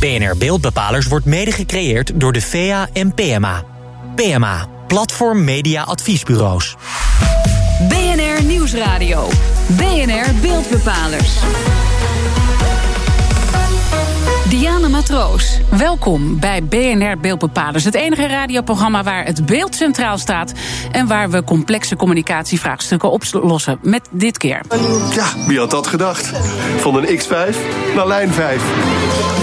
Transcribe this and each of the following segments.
BNR Beeldbepalers wordt mede gecreëerd door de VA en PMA. PMA, Platform Media Adviesbureaus. BNR Nieuwsradio. BNR Beeldbepalers. Diana Matroos, welkom bij BNR Beeldbepalers. Het enige radioprogramma waar het beeld centraal staat... en waar we complexe communicatievraagstukken oplossen. Met dit keer. Ja, wie had dat gedacht? Van een X5 naar lijn 5.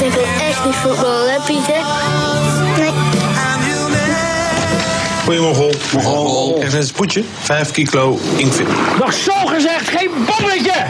Ik wil echt niet voetballen, hè Pieter? Nee. Goeie Mongool. Even een spoedje. 5 kilo inkvit. Nog zo gezegd, geen bommetje!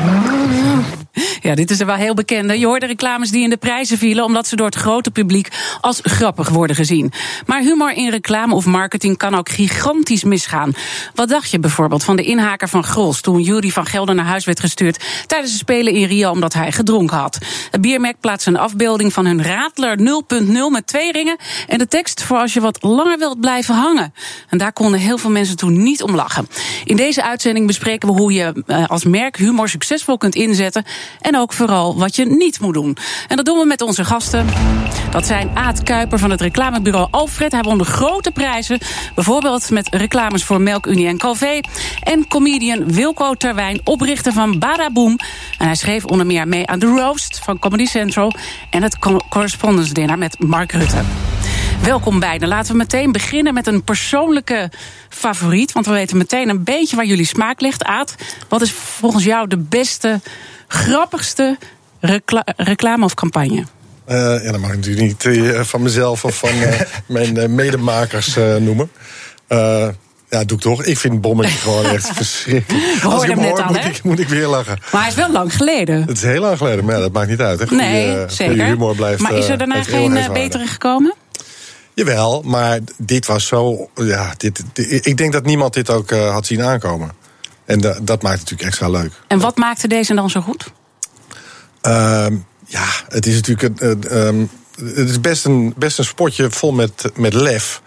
Ja, dit is er wel heel bekende. Je hoorde reclames die in de prijzen vielen... omdat ze door het grote publiek als grappig worden gezien. Maar humor in reclame of marketing kan ook gigantisch misgaan. Wat dacht je bijvoorbeeld van de inhaker van Grols... toen Jury van Gelder naar huis werd gestuurd... tijdens de Spelen in Rio omdat hij gedronken had? Het biermerk plaatste een afbeelding van hun Radler 0.0 met twee ringen... en de tekst voor als je wat langer wilt blijven hangen. En daar konden heel veel mensen toen niet om lachen. In deze uitzending bespreken we hoe je eh, als merk humor succesvol kunt inzetten... en ook vooral wat je niet moet doen. En dat doen we met onze gasten. Dat zijn Aad Kuiper van het reclamebureau Alfred. Hij won de grote prijzen. Bijvoorbeeld met reclames voor Melkunie en Calvé. En comedian Wilco Terwijn, oprichter van Badaboom. En hij schreef onder meer mee aan The Roast van Comedy Central. En het Correspondence Dinner met Mark Rutte. Welkom beiden. Laten we meteen beginnen met een persoonlijke favoriet. Want we weten meteen een beetje waar jullie smaak ligt. Aad, wat is volgens jou de beste grappigste recla reclame of campagne? Uh, ja, dat mag ik natuurlijk niet uh, van mezelf of van uh, mijn medemakers noemen. ja, doe ik toch. Ik vind Bommetje gewoon echt verschrikkelijk. Als ik hem, hem hoor, al, moet, ik, moet ik weer lachen. Maar hij is wel lang geleden. Het is heel lang geleden, maar ja, dat maakt niet uit. Hè. Goeie, nee, zeker. humor blijft, maar is er daarna geen betere gekomen? Jawel, maar dit was zo. Ja, dit, dit, ik denk dat niemand dit ook had zien aankomen. En da, dat maakt het natuurlijk extra leuk. En wat maakte deze dan zo goed? Uh, ja, het is natuurlijk een, um, het is best een, best een spotje vol met, met lef.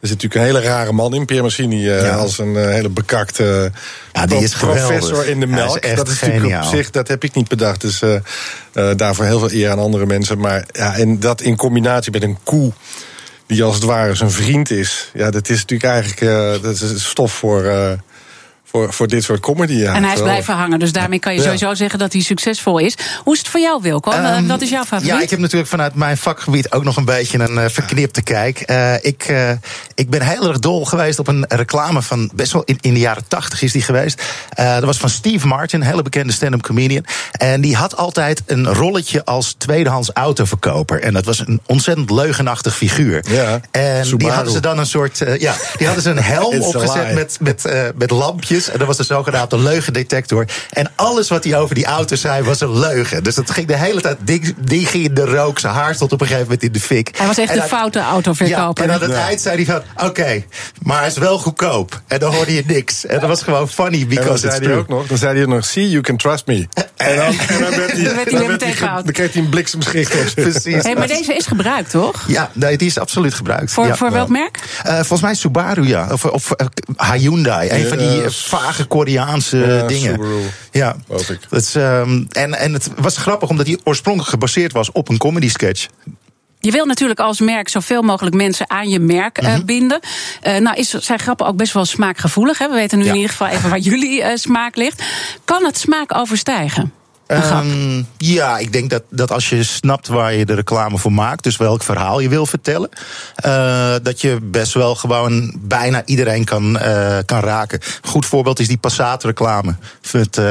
Er zit natuurlijk een hele rare man in, Pierre Massini, uh, ja. als een uh, hele bekakte ja, die is professor geweldig. in de melk. Is dat is geniaal. natuurlijk op zich, dat heb ik niet bedacht. Dus uh, daarvoor heel veel eer aan andere mensen. Maar ja, en dat in combinatie met een koe die als het ware zijn vriend is. Ja, dat is natuurlijk eigenlijk dat is stof voor voor, voor dit soort comedy. Ja. En hij is blijven hangen, dus daarmee kan je Ja. sowieso zeggen dat hij succesvol is. Hoe is het voor jou, Wilco? Ehm, Wat is jouw favoriet? Ja, ik heb natuurlijk vanuit mijn vakgebied ook nog een beetje een eh, verknipte kijk. Eh, ik, eh, ik ben heel erg dol geweest op een reclame van best wel in, in de jaren tachtig is die geweest. Eh, dat was van Steve Martin, een hele bekende stand-up comedian. En die had altijd een rolletje als tweedehands autoverkoper. En dat was een ontzettend leugenachtig figuur. Ja, en die hadden ze dan een soort. eh, ja, die hadden ze een helm opgezet met, met, eh, met lampjes. En dat was de zogenaamde leugendetector. En alles wat hij over die auto zei was een leugen. Dus dat ging de hele tijd. Die, die ging in de rook. Zijn haar stond op een gegeven moment in de fik. Hij was echt En een aan- foute ja, autoverkoper. en aan het eind zei hij van, oké, maar hij is wel goedkoop. En dan hoorde je niks. En dat was gewoon funny En dan because it's zei hij true. ook nog, dan zei hij nog, see, you can trust me. En dan, en dan werd hij, Dan werd hij dan weer werd meteen hij ge- gehaald. Dan kreeg hij een bliksemschicht op zich. Precies. Hey, maar deze is gebruikt, toch? Ja, nee, die is absoluut gebruikt. Voor, ja. voor welk merk? Eh, volgens mij Subaru, ja. Of, of eh, Hyundai. Een van die Ja, eh, vage Koreaanse ja, dingen. Subaru, Ja. ik. Dat is, ehm, en, en het was grappig omdat hij oorspronkelijk gebaseerd was op een comedy sketch. Je wil natuurlijk als merk zoveel mogelijk mensen aan je merk eh, Mhm. binden. Eh, nou is, zijn grappen ook best wel smaakgevoelig. Hè? We weten nu Ja. in ieder geval even waar jullie eh, smaak ligt. Kan het smaak overstijgen? Ehm, ja, ik denk dat, dat als je snapt waar je de reclame voor maakt, dus welk verhaal je wil vertellen, eh, dat je best wel gewoon bijna iedereen kan, eh, kan raken. Een goed voorbeeld is die Passat-reclame. Eh,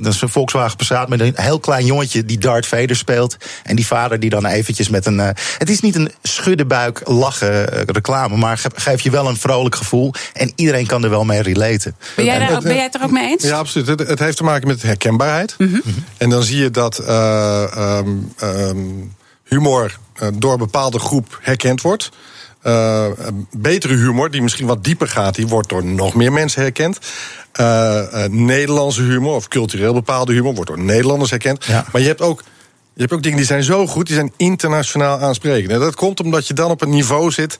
dat is een Volkswagen Passat met een heel klein jongetje die Darth Vader speelt. En die vader die dan eventjes met een. het is niet een schuddenbuik lachen reclame, maar ge- geeft je wel een vrolijk gevoel. En iedereen kan er wel mee relaten. Ben jij, daar ook, ben jij het er ook mee eens? Ja, absoluut. Het, het heeft te maken met herkenbaarheid. En dan zie je dat eh, ehm, ehm, humor eh, door een bepaalde groep herkend wordt. Een betere humor, die misschien wat dieper gaat, die wordt door nog meer mensen herkend. Nederlandse humor of cultureel bepaalde humor wordt door Nederlanders herkend. Ja. Maar je hebt ook. Je hebt ook dingen die zijn zo goed, die zijn internationaal aansprekend. En dat komt omdat je dan op een niveau zit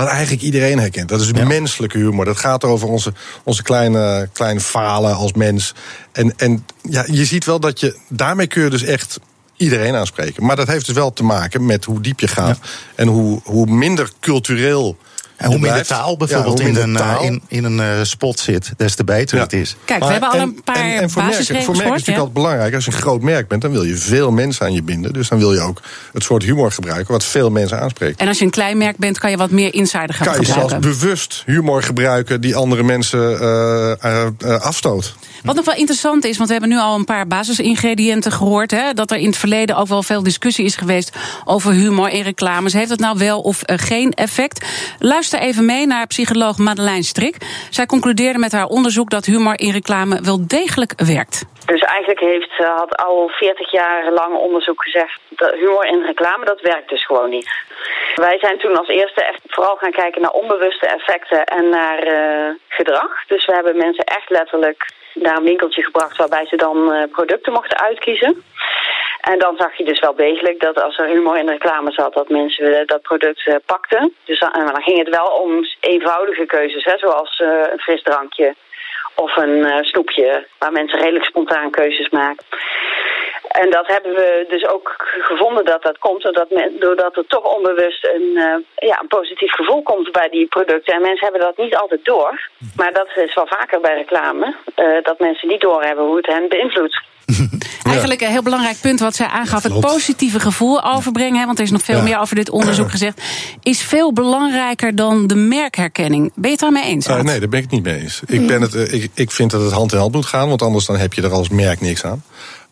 wat eigenlijk iedereen herkent. Dat is menselijke humor. Dat gaat over onze, onze kleine, kleine falen als mens. En, en ja, je ziet wel dat je daarmee kun je dus echt iedereen aanspreken. Maar dat heeft dus wel te maken met hoe diep je gaat. En hoe, hoe minder cultureel. En hoe minder taal bijvoorbeeld Ja, in, een, taal. in, in een eh, spot zit, des te beter Ja. het is. Kijk, we hebben al en- een paar en, en voor merken, basisregels voor merken is ja. natuurlijk altijd belangrijk. Als je een groot merk bent, dan wil je veel mensen aan je binden. Dus dan wil je ook het soort humor gebruiken wat veel mensen aanspreekt. En als je een klein merk bent, kan je wat meer insider gaan kan je zelfs gebruiken. bewust humor gebruiken die andere mensen eh, eh, afstoot. Wat nog wel interessant is, want we hebben nu al een paar basisingrediënten gehoord. Hè, dat er in het verleden ook wel veel discussie is geweest over humor in reclames. Heeft het nou wel of geen effect? Luister even mee naar psycholoog Madeleine Strik. Zij concludeerde met haar onderzoek dat humor in reclame wel degelijk werkt. Dus eigenlijk heeft, eh, had al 40 jaar lang onderzoek gezegd dat humor in reclame, dat werkt dus gewoon niet. Wij zijn toen als eerste echt vooral gaan kijken naar onbewuste effecten en naar eh, gedrag. Dus we hebben mensen echt letterlijk naar een winkeltje gebracht waarbij ze dan eh, producten mochten uitkiezen. En dan zag je dus wel degelijk dat als er humor in de reclame zat, dat mensen eh, dat product eh, pakten. Dus dan, en dan ging het wel om eenvoudige keuzes, hè, zoals eh, een frisdrankje of een snoepje, waar mensen redelijk spontaan keuzes maken. En dat hebben we dus ook gevonden dat dat komt, doordat, men, doordat er toch onbewust een, ja, een positief gevoel komt bij die producten. En mensen hebben dat niet altijd door, maar dat is wel vaker bij reclame, dat mensen niet doorhebben hoe het hen beïnvloedt. Eigenlijk een heel belangrijk punt wat zij aangaf. Het positieve gevoel overbrengen, hè, want er is nog veel Ja. meer over dit onderzoek gezegd, is veel belangrijker dan de merkherkenning. Ben je het daarmee eens? Eh, nee, daar ben ik het niet mee eens. Ik, ben het, eh, ik, ik vind dat het hand in hand moet gaan, want anders dan heb je er als merk niks aan.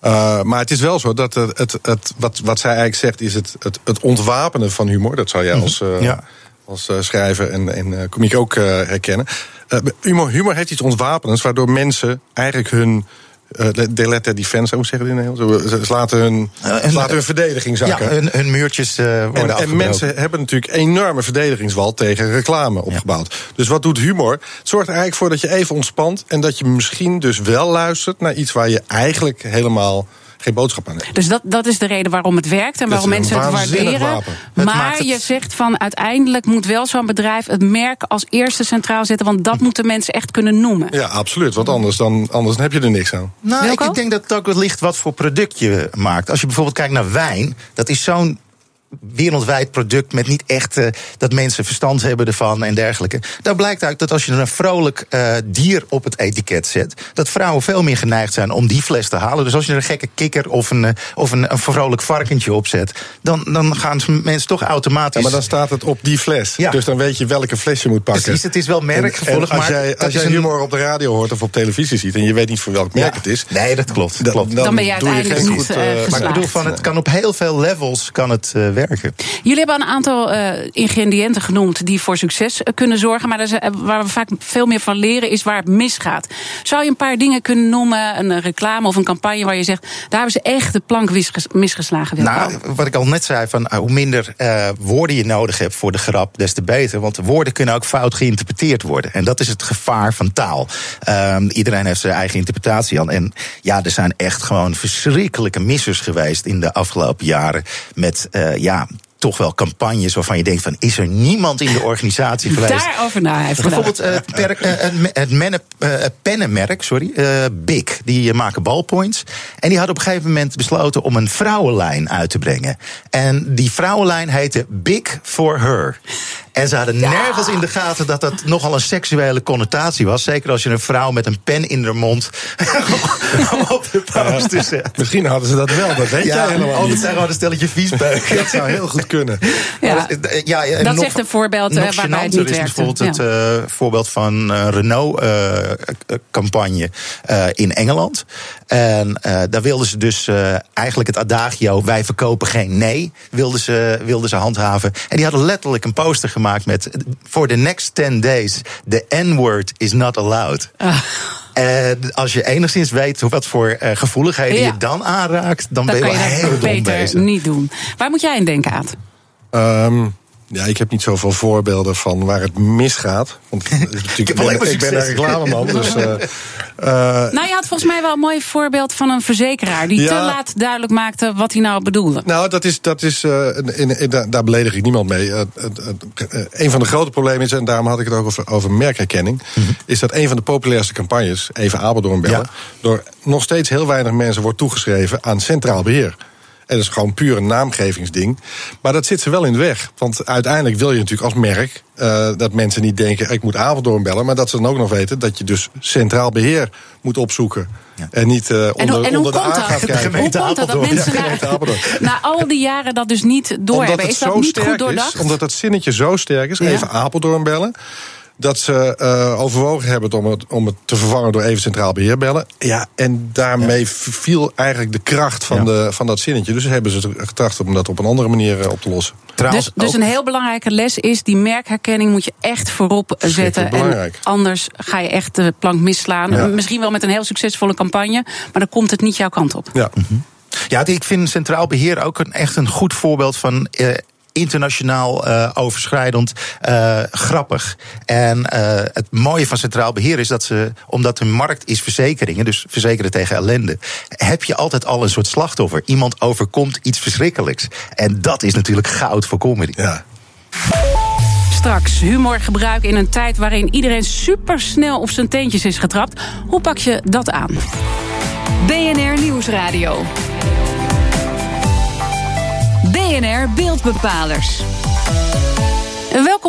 Eh, maar het is wel zo dat het, het, het, wat, wat zij eigenlijk zegt, is het, het, het ontwapenen van humor. Dat zou jij als, eh, Ja. als eh, schrijver en, en eh, komiek ook eh, herkennen. Eh, humor, humor heeft iets ontwapenends, waardoor mensen eigenlijk hun. Eh they let their defense, hoe zeggen in het Nederlands? Ze- laten hun, Eh, laten hun verdediging Ja, zakken. hun, hun muurtjes eh, worden En, mensen hebben natuurlijk een enorme verdedigingswal tegen reclame opgebouwd. Dus wat doet humor? Het zorgt er eigenlijk voor dat je even ontspant. En dat je misschien dus wel luistert naar iets waar je eigenlijk helemaal geen boodschap aan. Dus dat, dat is de reden waarom het werkt en waarom mensen het waarderen. Maar het- je zegt van uiteindelijk moet wel zo'n bedrijf het merk als eerste centraal zetten. Want dat moeten mensen echt kunnen noemen. Ja, absoluut. Want anders, dan, anders heb je er niks aan. Nou, ik, denk dat het ook ligt wat voor product je maakt. Als je bijvoorbeeld kijkt naar wijn, dat is zo'n wereldwijd product met niet echt eh, dat mensen verstand hebben ervan en dergelijke. Daar blijkt uit dat als je er een vrolijk eh, dier op het etiket zet, dat vrouwen veel meer geneigd zijn om die fles te halen. Dus als je er een gekke kikker of een, eh, of een, een vrolijk varkentje op zet, dan, dan gaan mensen toch automatisch. Ja, maar dan staat het op die fles. Ja. Dus dan weet je welke fles je moet pakken. Precies, het is wel en als maar jij, als jij een- humor op de radio hoort of op televisie ziet... en je weet niet voor welk merk Ja. het is... Nee, dat klopt. dan, klopt. Dan ben je uiteindelijk geen niet, goed, geslaagd. Maar ik bedoel, van, het kan op heel veel levels kan het, eh, werken. Jullie hebben een aantal eh, ingrediënten genoemd die voor succes eh, kunnen zorgen. Maar zijn- waar we vaak veel meer van leren is waar het misgaat. Zou je een paar dingen kunnen noemen, een eh, reclame of een campagne waar je zegt... daar hebben ze echt de plank misges- misgeslagen. Nou, wat ik al net zei, van, eh, hoe minder eh, woorden je nodig hebt voor de grap, des te beter. Want woorden kunnen ook fout geïnterpreteerd worden. En dat is het gevaar van taal. Ehm, iedereen heeft zijn eigen interpretatie aan. En ja, er zijn echt gewoon verschrikkelijke missers geweest in de afgelopen jaren. Met eh, ja. Toch wel campagnes waarvan je denkt van is er niemand in de organisatie geweest? Daarover na heeft. Bijvoorbeeld eh, eh, het het pennenmerk, sorry, Big. Die maken ballpoints. En die hadden op een gegeven moment besloten om een vrouwenlijn uit te brengen. En die vrouwenlijn heette Big for Her. En ze hadden nergens in de gaten dat dat nogal een seksuele connotatie was. Zeker als je een vrouw met een pen in haar mond op de poster zet. Misschien hadden ze dat wel, dat weet jij Ja, helemaal dat niet. zijn gewoon een stelletje viesbeuken. Dat zou heel goed kunnen. Ja. Dat- eh, ja, en Dat nog- is echt een voorbeeld, eh, nog waarbij het niet is werkte. bijvoorbeeld het eh, voorbeeld van eh, Renault-campagne eh, in Engeland. En eh, daar wilden ze dus eh, eigenlijk het adagio... wij verkopen geen nee, wilden ze, wilden ze handhaven. En die hadden letterlijk een poster gemaakt met... for the next 10 days, the N-word is not allowed. Ah. En als je enigszins weet wat voor eh, gevoeligheden Ja. je dan aanraakt... dan, ben kan je wel dat heel dom beter bezig. niet doen. Waar moet jij in denken, Aad? Ehm, ja, ik heb niet zoveel voorbeelden van waar het misgaat. Want ik, ben, ik ben een reclameman. Dus, eh, eh, Nou, je had volgens mij wel een mooi voorbeeld van een verzekeraar... die Ja. te laat duidelijk maakte wat hij nou bedoelde. Nou, dat is, dat is eh, in, in- daar- daar beledig ik niemand mee. Eh, een van de grote problemen is, en daarom had ik het ook over, over merkherkenning, is dat een van de populairste campagnes, even Apeldoorn bellen, Ja. door nog steeds heel weinig mensen wordt toegeschreven aan centraal beheer. En dat is gewoon puur een naamgevingsding. Maar dat zit ze wel in de weg. Want uiteindelijk wil je natuurlijk als merk uh, dat mensen niet denken: ik moet Apeldoorn bellen. Maar dat ze dan ook nog weten dat je dus centraal beheer moet opzoeken. Ja. En niet uh, onder, en, en onder de A gaat kijken. Hoe komt dat dat mensen ja, na, al die jaren dat dus niet doorhebben? Is dat niet goed doordacht? Is, omdat het zinnetje zo sterk is. Even Apeldoorn bellen dat ze uh, overwogen hebben om het, om het te vervangen door even centraal beheer bellen. Ja, en daarmee ja. viel eigenlijk de kracht van, ja. de, van dat zinnetje. Dus hebben ze getracht om dat op een andere manier uh, op te lossen. Trouwens, dus, dus een heel belangrijke les is: die merkherkenning moet je echt voorop zetten. En anders ga je echt de plank misslaan. Ja. Misschien wel met een heel succesvolle campagne, maar dan komt het niet jouw kant op. Ja. Mm -hmm. Ja, ik vind Centraal Beheer ook een, echt een goed voorbeeld van. Uh, internationaal uh, overschrijdend uh, grappig. En uh, het mooie van centraal beheer is dat ze, omdat hun markt is verzekeringen, dus verzekeren tegen ellende, heb je altijd al een soort slachtoffer. Iemand overkomt iets verschrikkelijks. En dat is natuurlijk goud voor comedy. Ja. Straks humor gebruiken in een tijd waarin iedereen supersnel op zijn teentjes is getrapt. Hoe pak je dat aan? BNR Nieuwsradio. BNR Beeldbepalers.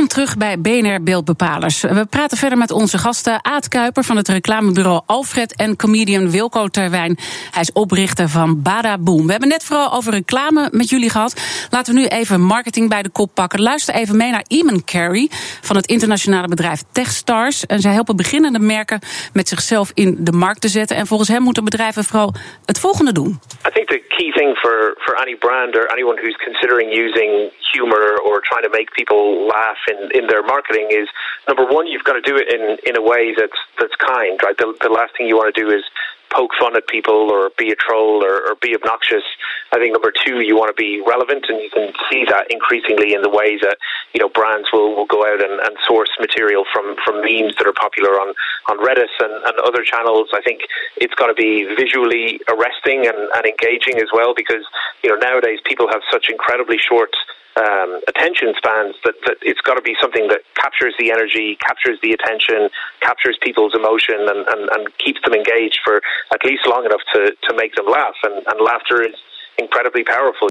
Terug bij BNR Beeldbepalers. We praten verder met onze gasten Aad Kuiper van het reclamebureau Alfred en comedian Wilco Terwijn. Hij is oprichter van Bada Boom. We hebben net vooral over reclame met jullie gehad. Laten we nu even marketing bij de kop pakken. Luister even mee naar Eamon Carey van het internationale bedrijf Techstars. En zij helpen beginnende merken met zichzelf in de markt te zetten. En volgens hem moeten bedrijven vooral het volgende doen. I think the key thing for, for any brand or anyone who's considering using humor or trying to make people laugh in, in their marketing is number one, you've got to do it in, in a way that's that's kind, right? The, the last thing you want to do is poke fun at people or be a troll or, or be obnoxious. I think number two, you want to be relevant, and you can see that increasingly in the ways that you know brands will, will go out and, and source material from, from memes that are popular on on Reddit and, and other channels. I think it's got to be visually arresting and, and engaging as well, because you know nowadays people have such incredibly short um, attention spans that, that it's got to be something that captures the energy, captures the attention, captures people's emotion, and, and, and keeps them engaged for at least long enough to, to make them laugh. And, and laughter is incredibly powerful.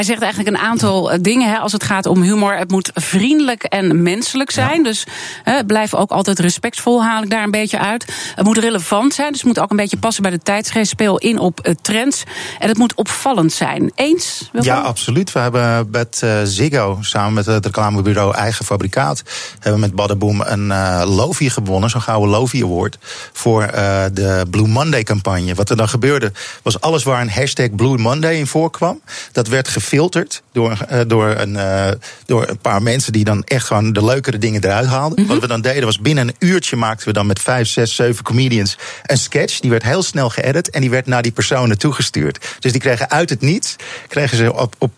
Hij zegt eigenlijk een aantal dingen hè, als het gaat om humor. Het moet vriendelijk en menselijk zijn. Ja. Dus hè, blijf ook altijd respectvol, haal ik daar een beetje uit. Het moet relevant zijn, dus het moet ook een beetje passen bij de tijdsgeest. Speel in op uh, trends. En het moet opvallend zijn. Eens? Ja, absoluut. We hebben met uh, Ziggo, samen met het reclamebureau Eigen Fabrikaat... hebben met Badaboom een uh, Lofi gewonnen, zo'n gouden Lofi Award... voor de Blue Monday campagne. Wat er dan gebeurde, was alles waar een hashtag Blue Monday in voorkwam... dat werd gefilterd door, uh, door, een, uh, door een paar mensen die dan echt gewoon de leukere dingen eruit haalden. Mm -hmm. Wat we dan deden was binnen een uurtje maakten we dan met vijf, zes, zeven comedians een sketch. Die werd heel snel geëdit en die werd naar die personen toegestuurd. Dus die kregen uit het niets, kregen ze op, op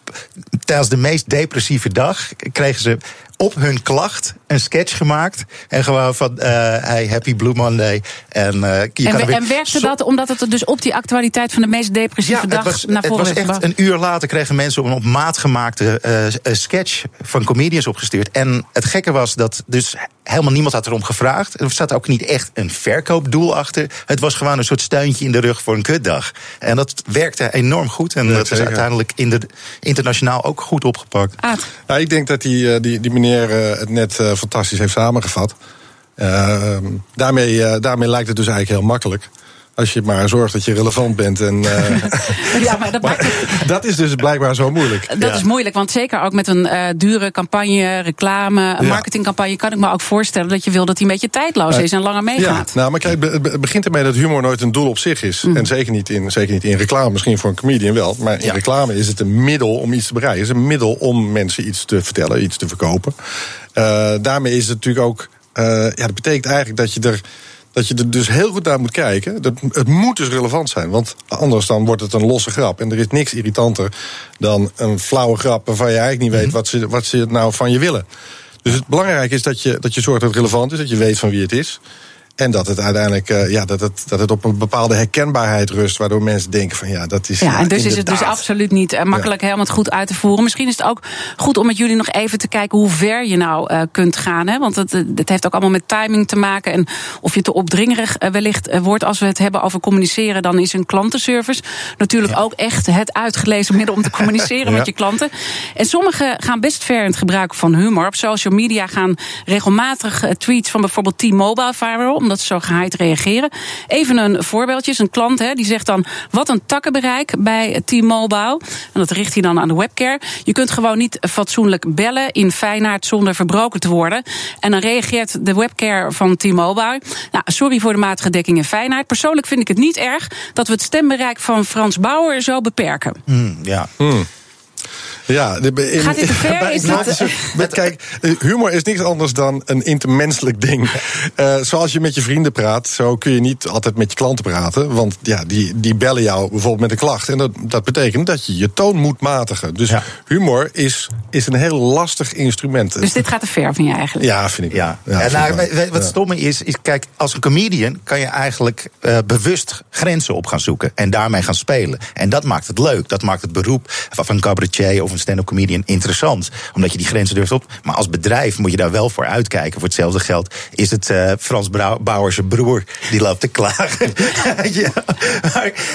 tijdens de meest depressieve dag, kregen ze op hun klacht een sketch gemaakt. En gewoon van, uh, hey, happy Blue Monday. En, uh, je en, kan en werkte dat omdat het dus op die actualiteit van de meest depressieve ja, dag was, naar voren Het was echt een uur later kregen mensen een op maat gemaakte uh, sketch van comedians opgestuurd. En het gekke was dat dus helemaal niemand had erom gevraagd. Er zat ook niet echt een verkoopdoel achter. Het was gewoon een soort steuntje in de rug voor een kutdag. En dat werkte enorm goed. En ja, dat is uiteindelijk in de, internationaal ook goed opgepakt. Ja, ik denk dat die, die, die meneer het net uh, fantastisch heeft samengevat. Uh, daarmee, uh, daarmee lijkt het dus eigenlijk heel makkelijk. Als je maar zorgt dat je relevant bent. En, ja, maar dat, maar dat, is dus blijkbaar zo moeilijk. Dat ja. is moeilijk, want zeker ook met een dure campagne, reclame, marketingcampagne, kan ik me ook voorstellen dat je wil dat die een beetje tijdloos is en langer meegaat. Ja, nou, maar kijk, het begint ermee dat humor nooit een doel op zich is. Mm. En zeker niet, in, zeker niet in reclame, misschien voor een comedian wel. Maar in reclame is het een middel om iets te bereiken. Het is een middel om mensen iets te vertellen, iets te verkopen. Uh, daarmee is het natuurlijk ook. Ja, dat betekent eigenlijk dat je er. Dat je er dus heel goed naar moet kijken. Dat, het moet dus relevant zijn. Want anders dan wordt het een losse grap. En er is niks irritanter dan een flauwe grap waarvan je eigenlijk niet weet wat ze, wat ze nou van je willen. Dus het belangrijke is dat je, dat je zorgt dat het relevant is, dat je weet van wie het is. En dat het uiteindelijk uh, ja, dat het, dat het op een bepaalde herkenbaarheid rust, waardoor mensen denken van ja, dat is. Ja, en dus is het dus absoluut niet uh, makkelijk ja. helemaal goed uit te voeren. Misschien is het ook goed om met jullie nog even te kijken hoe ver je nou uh, kunt gaan. Hè? Want het, het heeft ook allemaal met timing te maken. En of je te opdringerig wellicht wordt als we het hebben over communiceren, dan is een klantenservice natuurlijk ja. ook echt het uitgelezen middel om te communiceren met je klanten. En sommigen gaan best ver in het gebruik van humor. Op social media gaan regelmatig tweets van bijvoorbeeld T-Mobile viral omdat ze zo geheid reageren. Even een voorbeeldje. Een klant hè, die zegt dan: wat een takkenbereik bij T-Mobile. En dat richt hij dan aan de webcare. Je kunt gewoon niet fatsoenlijk bellen in Feyenaard zonder verbroken te worden. En dan reageert de webcare van T-Mobile. Nou, sorry voor de matige dekking in Feyenaard. Persoonlijk vind ik het niet erg dat we het stembereik van Frans Bauer zo beperken. Mm, ja. Mm. Ja, in, Gaat dit te ver? Is dit... met, kijk, humor is niks anders dan een intermenselijk ding. Uh, zoals je met je vrienden praat, zo kun je niet altijd met je klanten praten. Want ja, die, die bellen jou bijvoorbeeld met een klacht. En dat, dat betekent dat je je toon moet matigen. Dus ja. humor is, is een heel lastig instrument. Dus dit gaat te ver, vind je eigenlijk? Ja, vind ik. Ja. ja, nou, wat stomme is, is, kijk, als een comedian kan je eigenlijk uh, bewust grenzen op gaan zoeken. En daarmee gaan spelen. En dat maakt het leuk. Dat maakt het beroep van een cabaretier of een stand-up comedian interessant. Omdat je die grenzen durft op. Maar als bedrijf moet je daar wel voor uitkijken. Voor hetzelfde geld is het uh, Frans zijn broer die loopt te klagen. ja,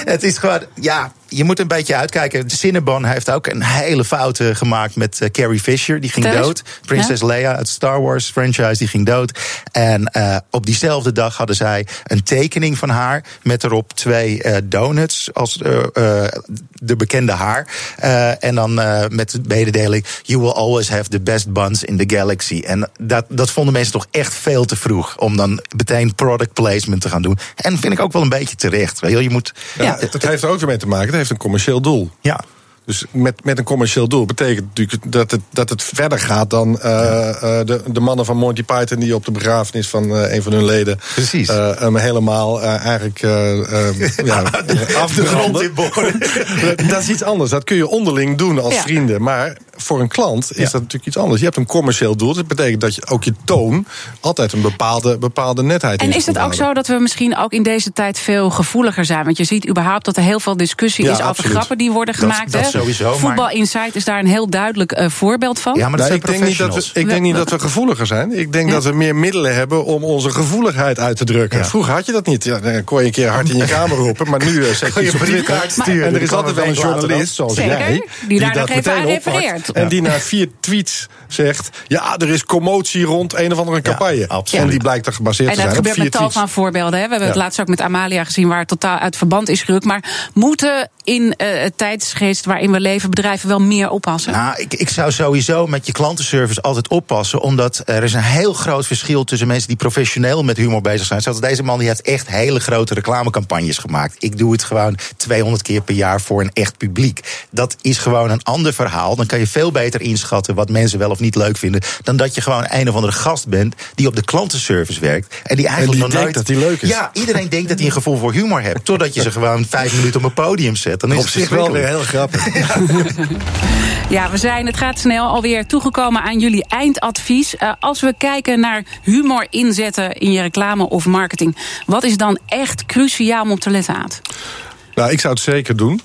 het is gewoon, ja, je moet een beetje uitkijken. Cinnabon heeft ook een hele fout gemaakt met uh, Carrie Fisher. Die ging Thuis? dood. Princess ja? Leia, het Star Wars franchise, die ging dood. En uh, op diezelfde dag hadden zij een tekening van haar. Met erop twee uh, donuts als de bekende haar. en dan met de mededeling: You will always have the best buns in the galaxy. En dat, dat vonden mensen toch echt veel te vroeg. Om dan meteen product placement te gaan doen. En vind ik ook wel een beetje terecht. Je, je moet, ja, het heeft er ook weer mee te maken heeft een commercieel doel. Ja. Dus met, met een commercieel doel betekent natuurlijk dat het, dat het verder gaat dan uh, de, de mannen van Monty Python die op de begrafenis van uh, een van hun leden. Precies. hem helemaal eigenlijk ja, af de grond in boren. dat is iets anders. Dat kun je onderling doen als ja. vrienden. Maar voor een klant is ja. dat natuurlijk iets anders. Je hebt een commercieel doel. Dat betekent dat je ook je toon altijd een bepaalde, bepaalde netheid En is het ook zo dat we misschien ook in deze tijd veel gevoeliger zijn? Want je ziet überhaupt dat er heel veel discussie is over grappen die worden gemaakt. Dat, dat sowieso. Voetbal maar... Insight is daar een heel duidelijk uh, voorbeeld van. Ja, maar dat nou, ik, denk niet dat we, ik denk niet dat we gevoeliger zijn. Ik denk ja. dat we meer middelen hebben om onze gevoeligheid uit te drukken. Ja. Vroeger had je dat niet. Ja, dan kon je een keer hard in je kamer roepen. Maar nu uh, zeg je, je op Twitter. Sturen, en er is altijd wel een journalist, zoals jij... Die daar nog even aan refereert. En die na vier tweets zegt... ja, er is commotie rond een of andere campagne. en die blijkt er gebaseerd en te zijn En dat gebeurt met tal van voorbeelden. Hè. We hebben het laatst ook met Amalia gezien... waar het totaal uit verband is gerukt. Maar moeten in uh, het tijdsgeest waarin we leven... bedrijven wel meer oppassen? Nou, ik, ik zou sowieso met je klantenservice altijd oppassen... omdat er is een heel groot verschil tussen mensen... die professioneel met humor bezig zijn. Zoals deze man die heeft echt hele grote reclamecampagnes gemaakt. Ik doe het gewoon 200 keer per jaar voor een echt publiek. Dat is gewoon een ander verhaal. Dan kan je veel beter inschatten wat mensen wel of niet leuk vinden... dan dat je gewoon een of andere gast bent die op de klantenservice werkt... en die eigenlijk en die nog denkt nooit... dat hij leuk is. Ja, iedereen denkt dat hij een gevoel voor humor hebt... totdat je ze gewoon vijf minuten op een podium zet. Dan is op het zich wel weer heel grappig. Ja, we zijn, het gaat snel, alweer toegekomen aan jullie eindadvies. Uh, als we kijken naar humor inzetten in je reclame of marketing... wat is dan echt cruciaal om op te letten aan? Nou, ik zou het zeker doen.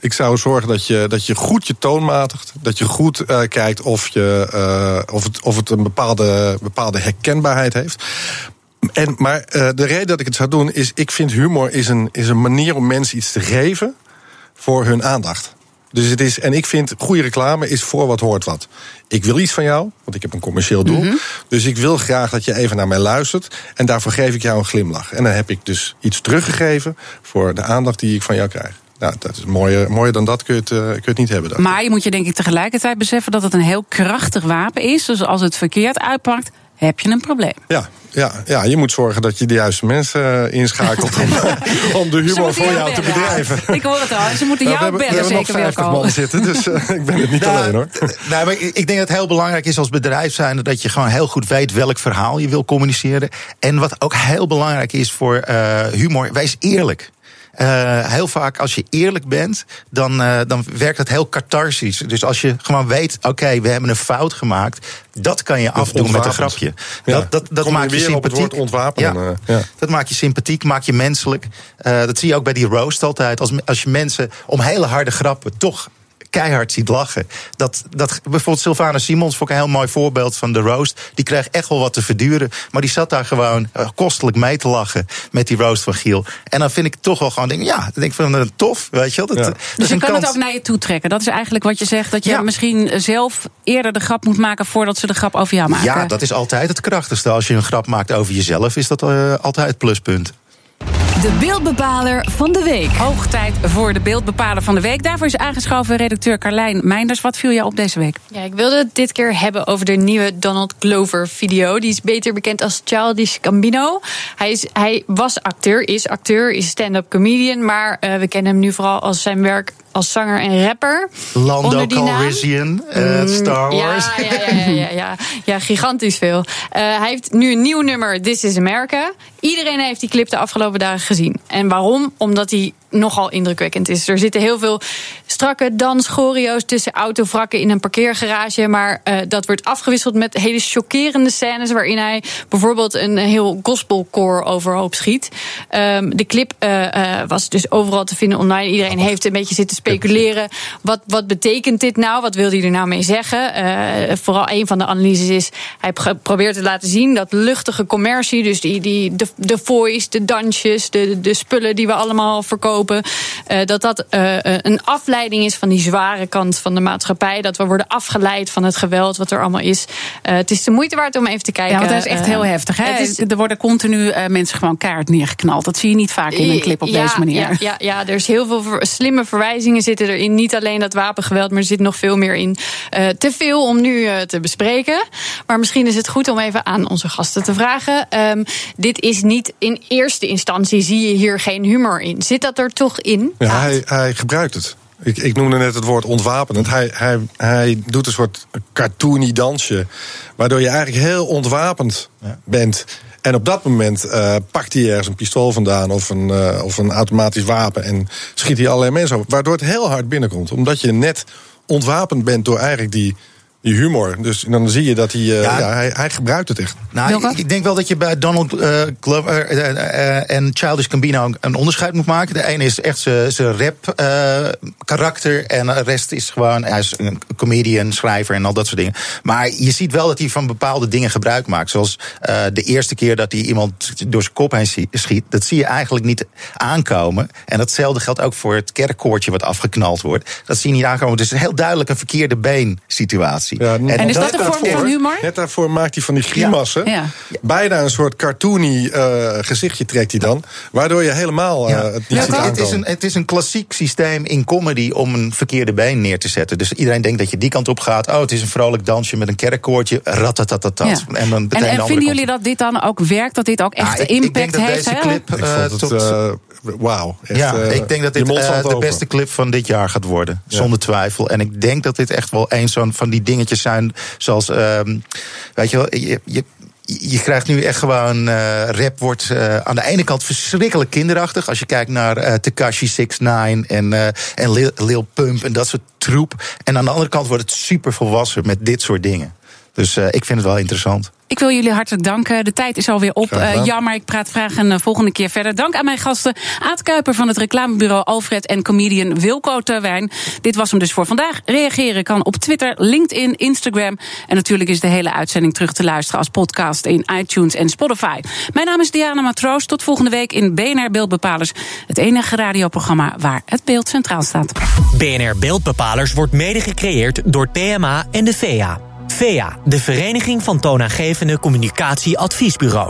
Ik zou zorgen dat je, dat je goed je toon matigt. Dat je goed uh, kijkt of, je, uh, of, het, of het een bepaalde, bepaalde herkenbaarheid heeft. En, maar uh, de reden dat ik het zou doen is... ik vind humor is een, is een manier om mensen iets te geven voor hun aandacht. Dus het is, en ik vind goede reclame is voor wat hoort wat. Ik wil iets van jou, want ik heb een commercieel doel. Mm -hmm. Dus ik wil graag dat je even naar mij luistert. En daarvoor geef ik jou een glimlach. En dan heb ik dus iets teruggegeven voor de aandacht die ik van jou krijg. Nou, dat is mooier, mooier dan dat kun je, het, uh, kun je het niet hebben. Dan. Maar je moet je denk ik tegelijkertijd beseffen dat het een heel krachtig wapen is. Dus als het verkeerd uitpakt, heb je een probleem. Ja, ja, ja, je moet zorgen dat je de juiste mensen inschakelt om, om de humor voor jou te bedrijven. Ik hoor het al, ze moeten jou nou, we bellen, hebben, zeker We hebben nog 50 man zitten, dus uh, ik ben het niet nou, alleen hoor. Nou, maar ik denk dat het heel belangrijk is als bedrijf zijn dat je gewoon heel goed weet welk verhaal je wil communiceren. En wat ook heel belangrijk is voor uh, humor, wees eerlijk. Eh, heel vaak als je eerlijk bent, dan, uh, dan werkt dat heel catharsisch. Dus als je gewoon weet, oké, we hebben een fout gemaakt, dat kan je afdoen met een grapje. Ja. Dat, dat, dat Kom maakt je sympathiek. woord ontwapenen, Ja. eh, ja. Dat maakt je sympathiek, maakt je menselijk. Eh, dat zie je ook bij die roast altijd. Als, als je mensen om hele harde grappen toch keihard ziet lachen. Dat, dat, bijvoorbeeld Sylvana Simons vond ik een heel mooi voorbeeld van de roast. Die kreeg echt wel wat te verduren. Maar die zat daar gewoon eh, kostelijk mee te lachen met die roast van Giel. En dan vind ik toch wel gewoon, denk, ja, dan denk ik van eh, tof, weet je wel. Dat, dat Dus je kan kans. het ook naar je toe trekken. Dat is eigenlijk wat je zegt. Dat je Ja. misschien zelf eerder de grap moet maken voordat ze de grap over jou maken. Ja, dat is altijd het krachtigste. Als je een grap maakt over jezelf, is dat eh, altijd het pluspunt. De beeldbepaler van de week. Hoog tijd voor de beeldbepaler van de week. Daarvoor is aangeschoven redacteur Carlijn Meinders. Wat viel jou op deze week? Ja, ik wilde het dit keer hebben over de nieuwe Donald Glover video. Die is beter bekend als Childish Gambino. Hij, is, hij was acteur, is acteur, is stand-up comedian. Maar eh, we kennen hem nu vooral als zijn werk als zanger en rapper. Lando? Calrissian, eh, Mm, Star Wars. Ja, ja, ja, ja, ja, ja. ja gigantisch veel. Eh, hij heeft nu een nieuw nummer, This is America. Iedereen heeft die clip de afgelopen dagen gezien. En waarom? Omdat hij nogal indrukwekkend is. Er zitten heel veel strakke danschoreo's tussen autovrakken in een parkeergarage. Maar eh, dat wordt afgewisseld met hele chockerende scènes... waarin hij bijvoorbeeld een heel gospelkoor overhoop schiet. Ehm, de clip eh, eh, was dus overal te vinden online. Iedereen heeft een beetje zitten speculeren. Wat, wat betekent dit nou? Wat wil hij er nou mee zeggen? Vooral een van de analyses is... hij pro- probeert te laten zien dat luchtige commercie... dus die, die, de, de voice, de dansjes, de, de spullen die we allemaal verkopen... eh, dat dat eh, een afleiding is van die zware kant van de maatschappij. Dat we worden afgeleid van het geweld wat er allemaal is. Eh, het is de moeite waard om even te kijken. Ja, want dat is echt Eh, heel heftig. Hè? is- Er worden continu eh, mensen gewoon kaart neergeknald. Dat zie je niet vaak in een clip op ja, deze manier. Ja, ja, ja, er is heel veel ver- slimme verwijzingen zitten erin. Niet alleen dat wapengeweld, maar er zit nog veel meer in. Eh, te veel om nu eh, te bespreken. Maar misschien is het goed om even aan onze gasten te vragen. Ehm, dit is niet in eerste instantie, zie je hier geen humor in. Zit dat er toch in? Ja, hij, hij gebruikt het. Ik, ik noemde net het woord ontwapenend. Hij, hij, hij doet een soort cartoony dansje. Waardoor je eigenlijk heel ontwapend bent. En op dat moment eh, pakt hij ergens een pistool vandaan of een, eh, of een automatisch wapen. En schiet hij allerlei mensen over. Waardoor het heel hard binnenkomt. Omdat je net ontwapend bent door eigenlijk die, die humor. Dus dan zie je dat hij, eh, Ja. ja, hij, hij gebruikt het echt. Nou, ik, ik denk wel dat je bij Donald eh, Glover eh, en Childish Gambino een- onderscheid moet maken. De ene is echt zijn zijn rap eh, karakter en de rest is gewoon hij is een comedian, schrijver en al dat soort dingen. Maar je ziet wel dat hij van bepaalde dingen gebruik maakt. Zoals eh, de eerste keer dat hij iemand door zijn kop heen schiet, dat zie je eigenlijk niet aankomen. En datzelfde geldt ook voor het kerkkoortje wat afgeknald wordt. Dat zie je niet aankomen. Dus het is heel duidelijk een verkeerde been situatie. En is dat een vorm van humor? Net daarvoor maakt hij van die grimassen. Ja. Bijna een soort cartoony eh, gezichtje trekt hij dan. Waardoor je helemaal eh, het niet Ja, ziet het, is een, het is een klassiek systeem in comedy om een verkeerde been neer te zetten. Dus iedereen denkt dat je die kant op gaat. Oh, het is een vrolijk dansje met een kerkkoortje. Ratatatatat. Ja. En dan En, de en vinden kant jullie dat dit dan ook werkt? Dat dit ook echt Ah, ik- ik impact denk dat heeft? deze hè? clip, Ik vond het, tot- eh, wauw. Ja, ik denk dat dit de beste clip van dit jaar gaat worden. Zonder twijfel. En ik denk dat dit echt wel een zo'n van die dingetjes zijn. Zoals, ehm, weet je wel, je, je, je krijgt nu echt gewoon. eh, rap wordt eh, aan de ene kant verschrikkelijk kinderachtig. Als je kijkt naar eh Tekashi 69 en, eh, en Lil, Lil Pump en dat soort troep. En aan de andere kant wordt het super volwassen met dit soort dingen. Dus ik vind het wel interessant. Ik wil jullie hartelijk danken. De tijd is alweer op. Gedaan. Eh, jammer, ik praat graag een eh, volgende keer verder. Dank aan mijn gasten Aad Kuiper van het reclamebureau Alfred en comedian Wilco Terwijn. Dit was hem dus voor vandaag. Reageren kan op Twitter, LinkedIn, Instagram. En natuurlijk is de hele uitzending terug te luisteren als podcast in iTunes en Spotify. Mijn naam is Diana Matroos. Tot volgende week in BNR Beeldbepalers. Het enige radioprogramma waar het beeld centraal staat. BNR Beeldbepalers wordt mede gecreëerd door PMA en de VEA. VEA, de Vereniging van Toonaangevende Communicatie Adviesbureaus.